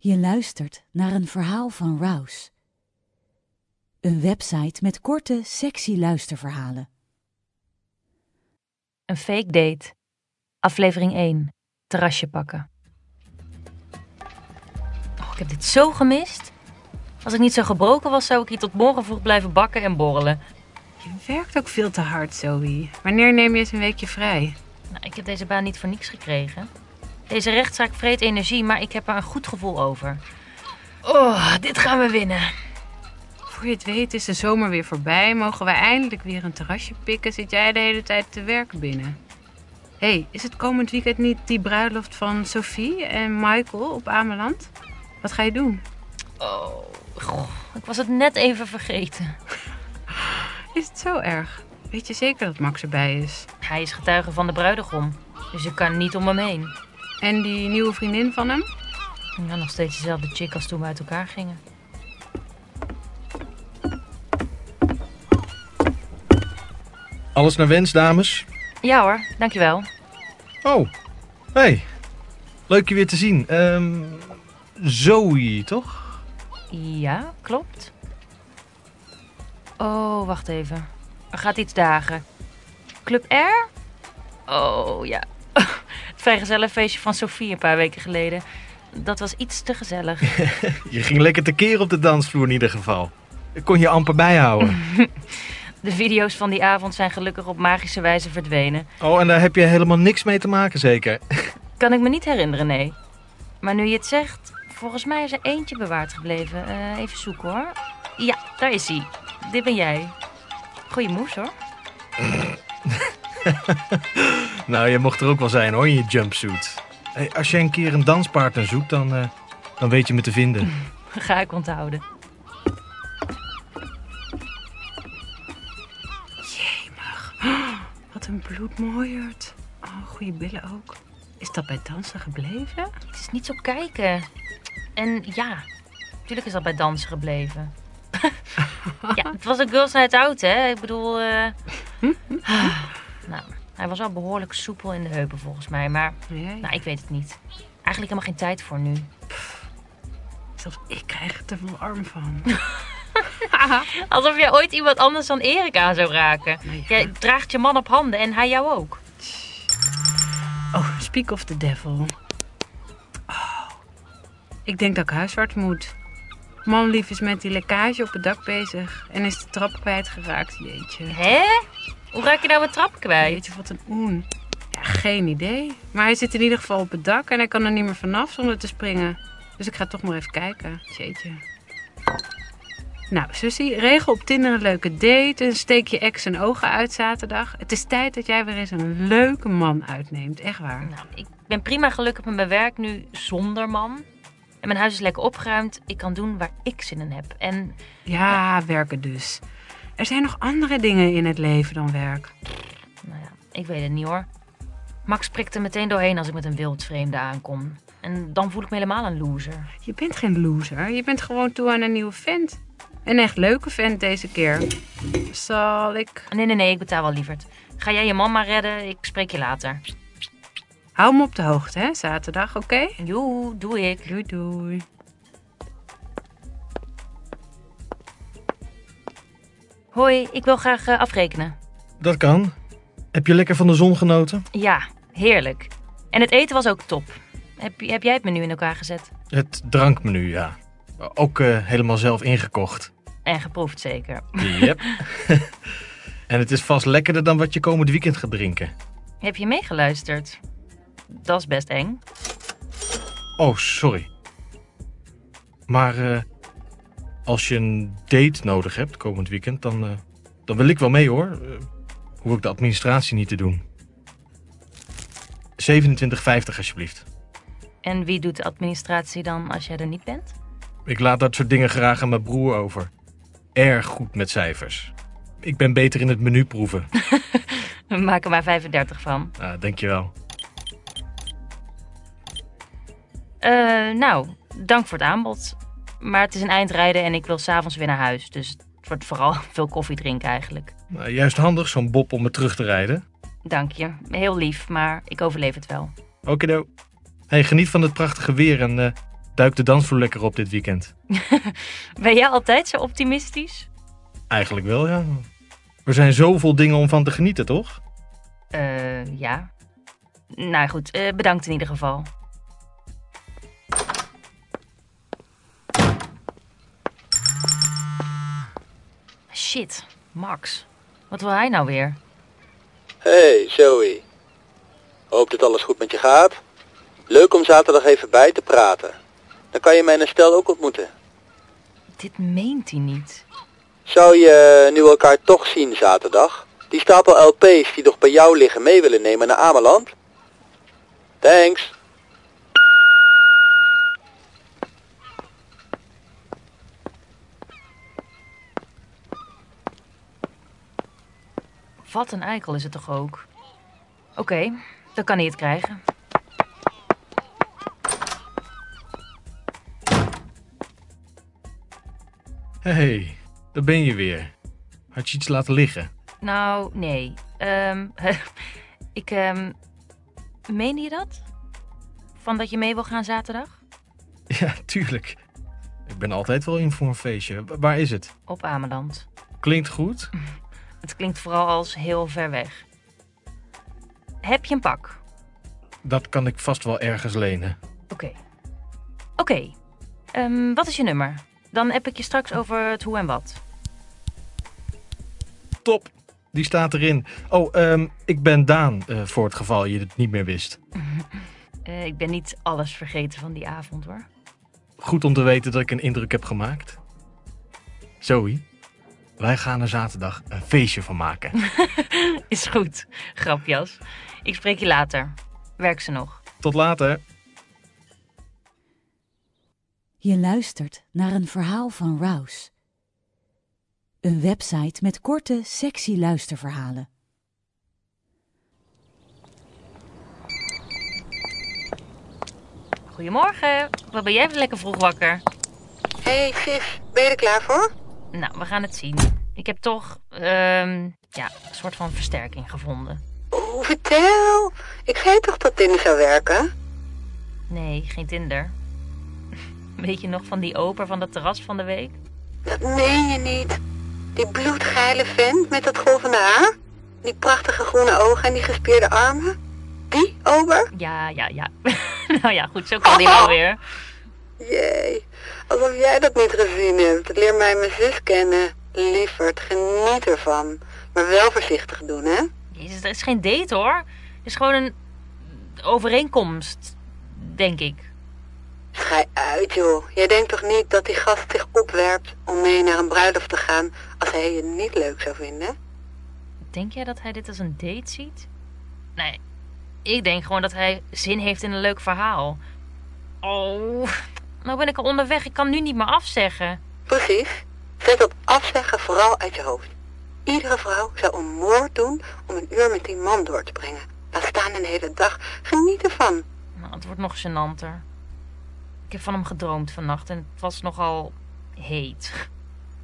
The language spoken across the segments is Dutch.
Je luistert naar een verhaal van Rouse. Een website met korte, sexy luisterverhalen. Een fake date. Aflevering 1. Terrasje pakken. Oh, ik heb dit zo gemist. Als ik niet zo gebroken was, zou ik hier tot morgen vroeg blijven bakken en borrelen. Je werkt ook veel te hard, Zoe. Wanneer neem je eens een weekje vrij? Nou, ik heb deze baan niet voor niks gekregen. Deze rechtszaak vreet energie, maar ik heb er een goed gevoel over. Oh, dit gaan we winnen. Voor je het weet is de zomer weer voorbij. Mogen wij eindelijk weer een terrasje pikken? Zit jij de hele tijd te werken binnen? Hé, hey, is het komend weekend niet die bruiloft van Sophie en Michael op Ameland? Wat ga je doen? Oh, goh, ik was het net even vergeten. Is het zo erg? Weet je zeker dat Max erbij is? Hij is getuige van de bruidegom, dus ik kan niet om hem heen. En die nieuwe vriendin van hem? Ja, nog steeds dezelfde chick als toen we uit elkaar gingen. Alles naar wens, dames? Ja hoor, dankjewel. Oh, hey. Leuk je weer te zien. Ehm Zoe, toch? Ja, klopt. Oh, wacht even. Er gaat iets dagen. Club R? Oh ja. Het vrijgezellenfeestje van Sofie een paar weken geleden. Dat was iets te gezellig. Je ging lekker tekeer op de dansvloer in ieder geval. Ik kon je amper bijhouden. De video's van die avond zijn gelukkig op magische wijze verdwenen. Oh, en daar heb je helemaal niks mee te maken, zeker? Kan ik me niet herinneren, nee. Maar nu je het zegt, volgens mij is er eentje bewaard gebleven. Eh, even zoeken hoor. Ja, daar is hij. Dit ben jij. Goeie moes hoor. nou, je mocht er ook wel zijn hoor, in je jumpsuit. Hey, als je een keer een danspartner zoekt, dan, eh, dan weet je me te vinden. Ga ik onthouden. Jemig. Wat een bloedmooierd. Oh, goede billen ook. Is dat bij dansen gebleven? Het is niet zo kijken. En ja, natuurlijk is dat bij dansen gebleven. ja, het was een girls night out, hè. Ik bedoel... eh, nou, hij was wel behoorlijk soepel in de heupen volgens mij. Maar Nee. nou, ik weet het niet. Eigenlijk helemaal geen tijd voor nu. Zelfs ik krijg er te veel arm van. Alsof jij ooit iemand anders dan Erik aan zou raken. Jij draagt je man op handen en hij jou ook. Oh, speak of the devil. Oh, ik denk dat ik huisarts moet. Manlief is met die lekkage op het dak bezig en is de trap kwijtgeraakt. Jeetje. Hè? Hoe raak je nou een trap kwijt? Weet je wat een oen? Ja, geen idee. Maar hij zit in ieder geval op het dak en hij kan er niet meer vanaf zonder te springen. Dus ik ga toch maar even kijken. Jeetje. Nou, Susie, regel op Tinder een leuke date en steek je ex zijn ogen uit zaterdag. Het is tijd dat jij weer eens een leuke man uitneemt. Echt waar. Nou, ik ben prima gelukkig met mijn werk nu zonder man. En mijn huis is lekker opgeruimd. Ik kan doen waar ik zin in heb. En Ja, werken dus. Er zijn nog andere dingen in het leven dan werk. nou ja, ik weet het niet hoor. Max prikt er meteen doorheen als ik met een wildvreemde aankom. En dan voel ik me helemaal een loser. Je bent geen loser. Je bent gewoon toe aan een nieuwe vent. Een echt leuke vent deze keer. Zal ik... Nee, nee, nee, ik betaal wel lieverd. Ga jij je man maar redden, ik spreek je later. Hou me op de hoogte, hè? Zaterdag, oké? Joe, doe ik. Doei, doei. Hoi, ik wil graag eh, afrekenen. Dat kan. Heb je lekker van de zon genoten? Ja, heerlijk. En het eten was ook top. Heb, heb jij het menu in elkaar gezet? Het drankmenu, ja. Ook eh, helemaal zelf ingekocht. En geproefd zeker. Yep. en het is vast lekkerder dan wat je komend weekend gaat drinken. Heb je meegeluisterd? Dat is best eng. Oh, sorry. Maar eh, als je een date nodig hebt komend weekend, dan, eh, dan wil ik wel mee hoor. Eh, hoef ik de administratie niet te doen. 27,50 alsjeblieft. En wie doet de administratie dan als jij er niet bent? Ik laat dat soort dingen graag aan mijn broer over. Erg goed met cijfers. Ik ben beter in het menu proeven. We maken er maar 35 van. Ah, dankjewel. Eh, nou, dank voor het aanbod. Maar het is een eindrijden en ik wil s'avonds weer naar huis. Dus het wordt vooral veel koffie drinken eigenlijk. Nou, juist handig, zo'n bob om me terug te rijden. Dank je. Heel lief, maar ik overleef het wel. Okido. Hey, geniet van het prachtige weer en eh, duik de dansvloer lekker op dit weekend. Ben jij altijd zo optimistisch? Eigenlijk wel, ja. Er zijn zoveel dingen om van te genieten, toch? Eh, ja. Nou goed, eh, bedankt in ieder geval. Shit, Max. Wat wil hij nou weer? Hey, Zoe. Hoop dat alles goed met je gaat. Leuk om zaterdag even bij te praten. Dan kan je mijn stel ook ontmoeten. Dit meent hij niet. Zou je nu elkaar toch zien zaterdag? Die stapel LP's die nog bij jou liggen mee willen nemen naar Ameland? Thanks. Wat een eikel is het toch ook? Oké, dan kan hij het krijgen. Hé, hey, daar ben je weer. Had je iets laten liggen? Nou, nee. Ehm, ik, ehm, meende je dat? Van dat je mee wil gaan zaterdag? Ja, tuurlijk. Ik ben altijd wel in voor een feestje. Wa- Waar is het? Op Ameland. Klinkt goed. Het klinkt vooral als heel ver weg. Heb je een pak? Dat kan ik vast wel ergens lenen. Oké. Oké. Ehm, wat is je nummer? Dan heb ik je straks over het hoe en wat. Top, die staat erin. Oh, ehm, ik ben Daan, eh, voor het geval je het niet meer wist. Eh, ik ben niet alles vergeten van die avond hoor. Goed om te weten dat ik een indruk heb gemaakt. Zoe, wij gaan er zaterdag een feestje van maken. Is goed, grapjas. Ik spreek je later. Werk ze nog. Tot later. Je luistert naar een verhaal van Rouse. Een website met korte, sexy luisterverhalen. Goedemorgen. Wat ben jij weer lekker vroeg wakker? hey, sis, ben je er klaar voor? Nou, we gaan het zien. Ik heb toch, ehm, ja, een soort van versterking gevonden. Oh, vertel. Ik zei toch dat Tinder zou werken? Nee, geen Tinder. Weet je nog van die oper van het terras van de week? Dat meen je niet. Die bloedgeile vent met dat golvende haar? Die prachtige groene ogen en die gespierde armen? Die, ober? Ja, ja, ja. nou ja, goed, zo kan die wel weer. Jee, alsof jij dat niet gezien hebt. Leer mij mijn zus kennen. Lieverd, geniet ervan. Maar wel voorzichtig doen, hè? Jezus, dat is geen date hoor. Het is gewoon een overeenkomst, denk ik. Schij uit, joh. Jij denkt toch niet dat die gast zich opwerpt om mee naar een bruiloft te gaan als hij je niet leuk zou vinden? Denk jij dat hij dit als een date ziet? Nee, ik denk gewoon dat hij zin heeft in een leuk verhaal. Oh, nou ben ik al onderweg. Ik kan nu niet meer afzeggen. Precies. Zet dat afzeggen vooral uit je hoofd. Iedere vrouw zou een moord doen om een uur met die man door te brengen. Laat staan een hele dag. Geniet ervan. Nou, het wordt nog gênanter. Ik heb van hem gedroomd vannacht en het was nogal heet.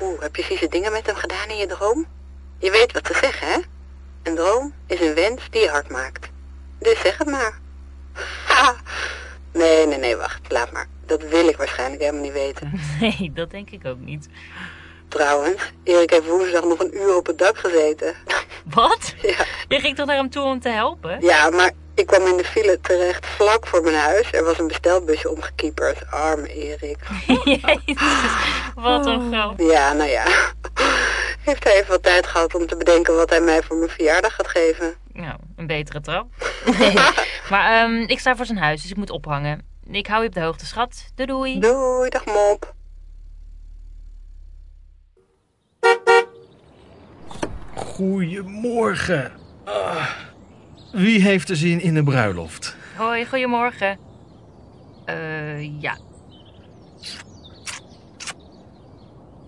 Oeh, heb je vieze dingen met hem gedaan in je droom? Je weet wat ze zeggen, hè? Een droom is een wens die je hard maakt. Dus zeg het maar. Ha! Nee, nee, nee, wacht. Laat maar. Dat wil ik waarschijnlijk helemaal niet weten. Nee, dat denk ik ook niet. Trouwens, Erik heeft woensdag nog een uur op het dak gezeten. Wat? Ja, Je ging toch naar hem toe om te helpen? ja, maar ik kwam in de file terecht vlak voor mijn huis. Er was een bestelbusje omgekieperd. Arme Erik. Jezus, wat een grap. Ja, nou ja. Heeft hij even wat tijd gehad om te bedenken wat hij mij voor mijn verjaardag gaat geven? Nou, een betere trap. maar ehm, ik sta voor zijn huis, dus ik moet ophangen. Ik hou je op de hoogte, schat. Doei doei. Doei, dag mop. Goedemorgen. Ah, wie heeft er zin in een bruiloft? Hoi, goedemorgen. Eh, ja.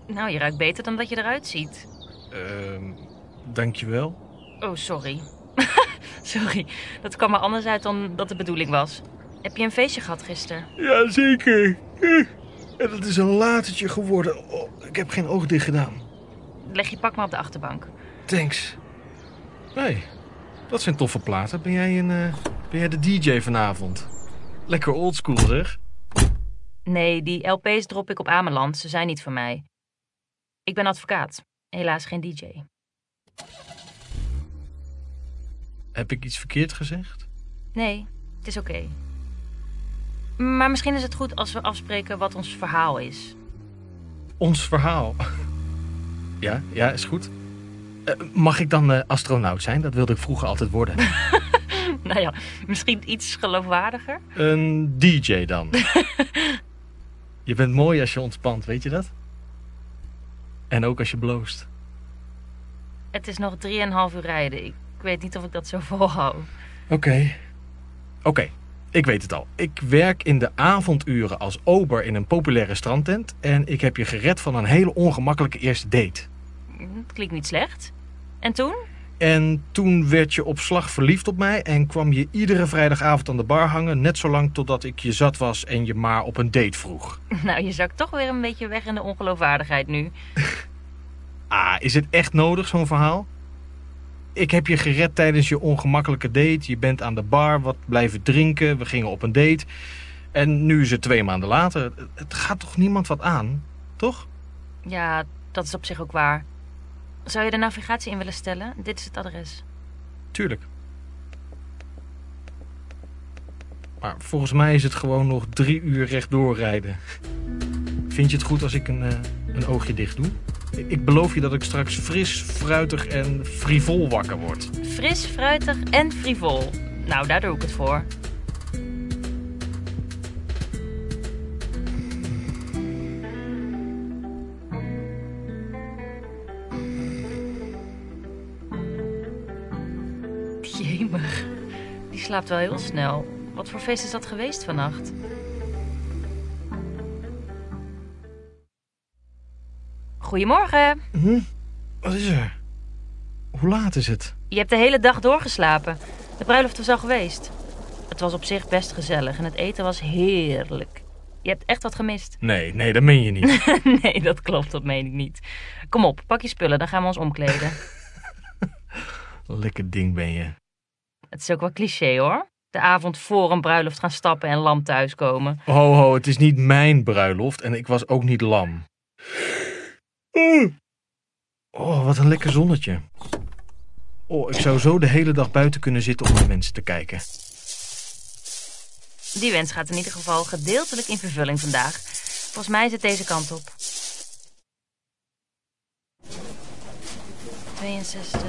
Nou, je ruikt beter dan dat je eruit ziet. Ehm, dankjewel. Oh, sorry. sorry, dat kwam er anders uit dan dat de bedoeling was. Heb je een feestje gehad gisteren? Jazeker. Eh, En het is een latertje geworden. Oh, ik heb geen oog dicht gedaan. Leg je pak maar op de achterbank. Thanks. hey, dat zijn toffe platen. Ben jij, een, eh, ben jij de DJ vanavond? Lekker oldschool zeg. Nee, die LP's drop ik op Ameland. Ze zijn niet van mij. Ik ben advocaat. Helaas geen DJ. Heb ik iets verkeerd gezegd? Nee, het is oké. Maar misschien is het goed als we afspreken wat ons verhaal is. Ons verhaal. Ja, ja, is goed. Eh, mag ik dan eh, astronaut zijn? Dat wilde ik vroeger altijd worden. nou ja, misschien iets geloofwaardiger. Een DJ dan. je bent mooi als je ontspant, weet je dat? En ook als je bloost. Het is nog 3,5 uur rijden. Ik weet niet of ik dat zo volhoud. Oké. Oké, ik weet het al. Ik werk in de avonduren als ober in een populaire strandtent. En ik heb je gered van een hele ongemakkelijke eerste date. Het klinkt niet slecht. En toen? En toen werd je op slag verliefd op mij en kwam je iedere vrijdagavond aan de bar hangen, net zolang totdat ik je zat was en je maar op een date vroeg. Nou, je zakt toch weer een beetje weg in de ongeloofwaardigheid nu. Ah, is het echt nodig, zo'n verhaal? Ik heb je gered tijdens je ongemakkelijke date. Je bent aan de bar, wat blijven drinken. We gingen op een date. En nu is het twee maanden later. Het gaat toch niemand wat aan, toch? Ja, dat is op zich ook waar. Zou je de navigatie in willen stellen? Dit is het adres. Tuurlijk. Maar volgens mij is het gewoon nog drie uur rechtdoor rijden. Vind je het goed als ik een, eh, een oogje dicht doe? Ik beloof je dat ik straks fris, fruitig en frivol wakker word. Fris, fruitig en frivol. Nou, daar doe ik het voor. Jemig. Die slaapt wel heel snel. Wat voor feest is dat geweest vannacht? Goedemorgen. Hm? Wat is er? Hoe laat is het? Je hebt de hele dag doorgeslapen. De bruiloft was al geweest. Het was op zich best gezellig en het eten was heerlijk. Je hebt echt wat gemist. Nee, nee, dat meen je niet. nee, dat klopt, dat meen ik niet. Kom op, pak je spullen, dan gaan we ons omkleden. Lekker ding ben je. Het is ook wel cliché hoor. De avond voor een bruiloft gaan stappen en lam thuiskomen. Ho, ho, het is niet mijn bruiloft en ik was ook niet lam. Mm. Oh, wat een lekker zonnetje. Oh, ik zou zo de hele dag buiten kunnen zitten om naar mensen te kijken. Die wens gaat in ieder geval gedeeltelijk in vervulling vandaag. Volgens mij is het deze kant op. 62,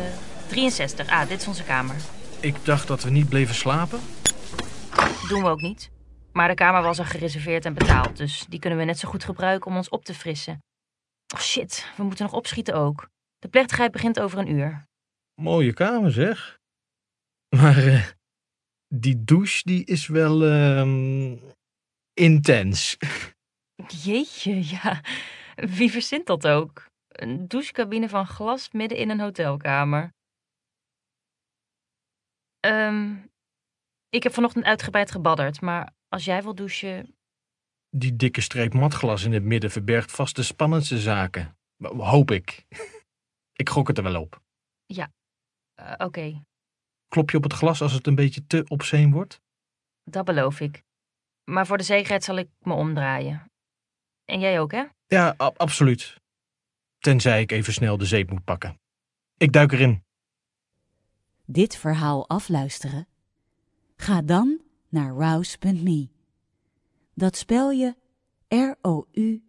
63. Ah, dit is onze kamer. Ik dacht dat we niet bleven slapen. Doen we ook niet. Maar de kamer was al gereserveerd en betaald, dus die kunnen we net zo goed gebruiken om ons op te frissen. Oh shit, we moeten nog opschieten ook. De plechtigheid begint over een uur. Mooie kamer zeg. Maar eh, die douche die is wel ehm, intens. Jeetje, ja. Wie verzint dat ook? Een douchecabine van glas midden in een hotelkamer. Ehm, ik heb vanochtend uitgebreid gebadderd, maar als jij wil douchen, Die dikke streep matglas in het midden verbergt vast de spannendste zaken. Hoop ik. Ik gok het er wel op. eh, oké, Klop je op het glas als het een beetje te obscene wordt? dat beloof ik. Maar voor de zekerheid zal ik me omdraaien. En jij ook, hè? Ja, absoluut. Tenzij ik even snel de zeep moet pakken. Ik duik erin. Dit verhaal afluisteren? Ga dan naar rouse.me. Dat spel je R-O-U-Z-E.me.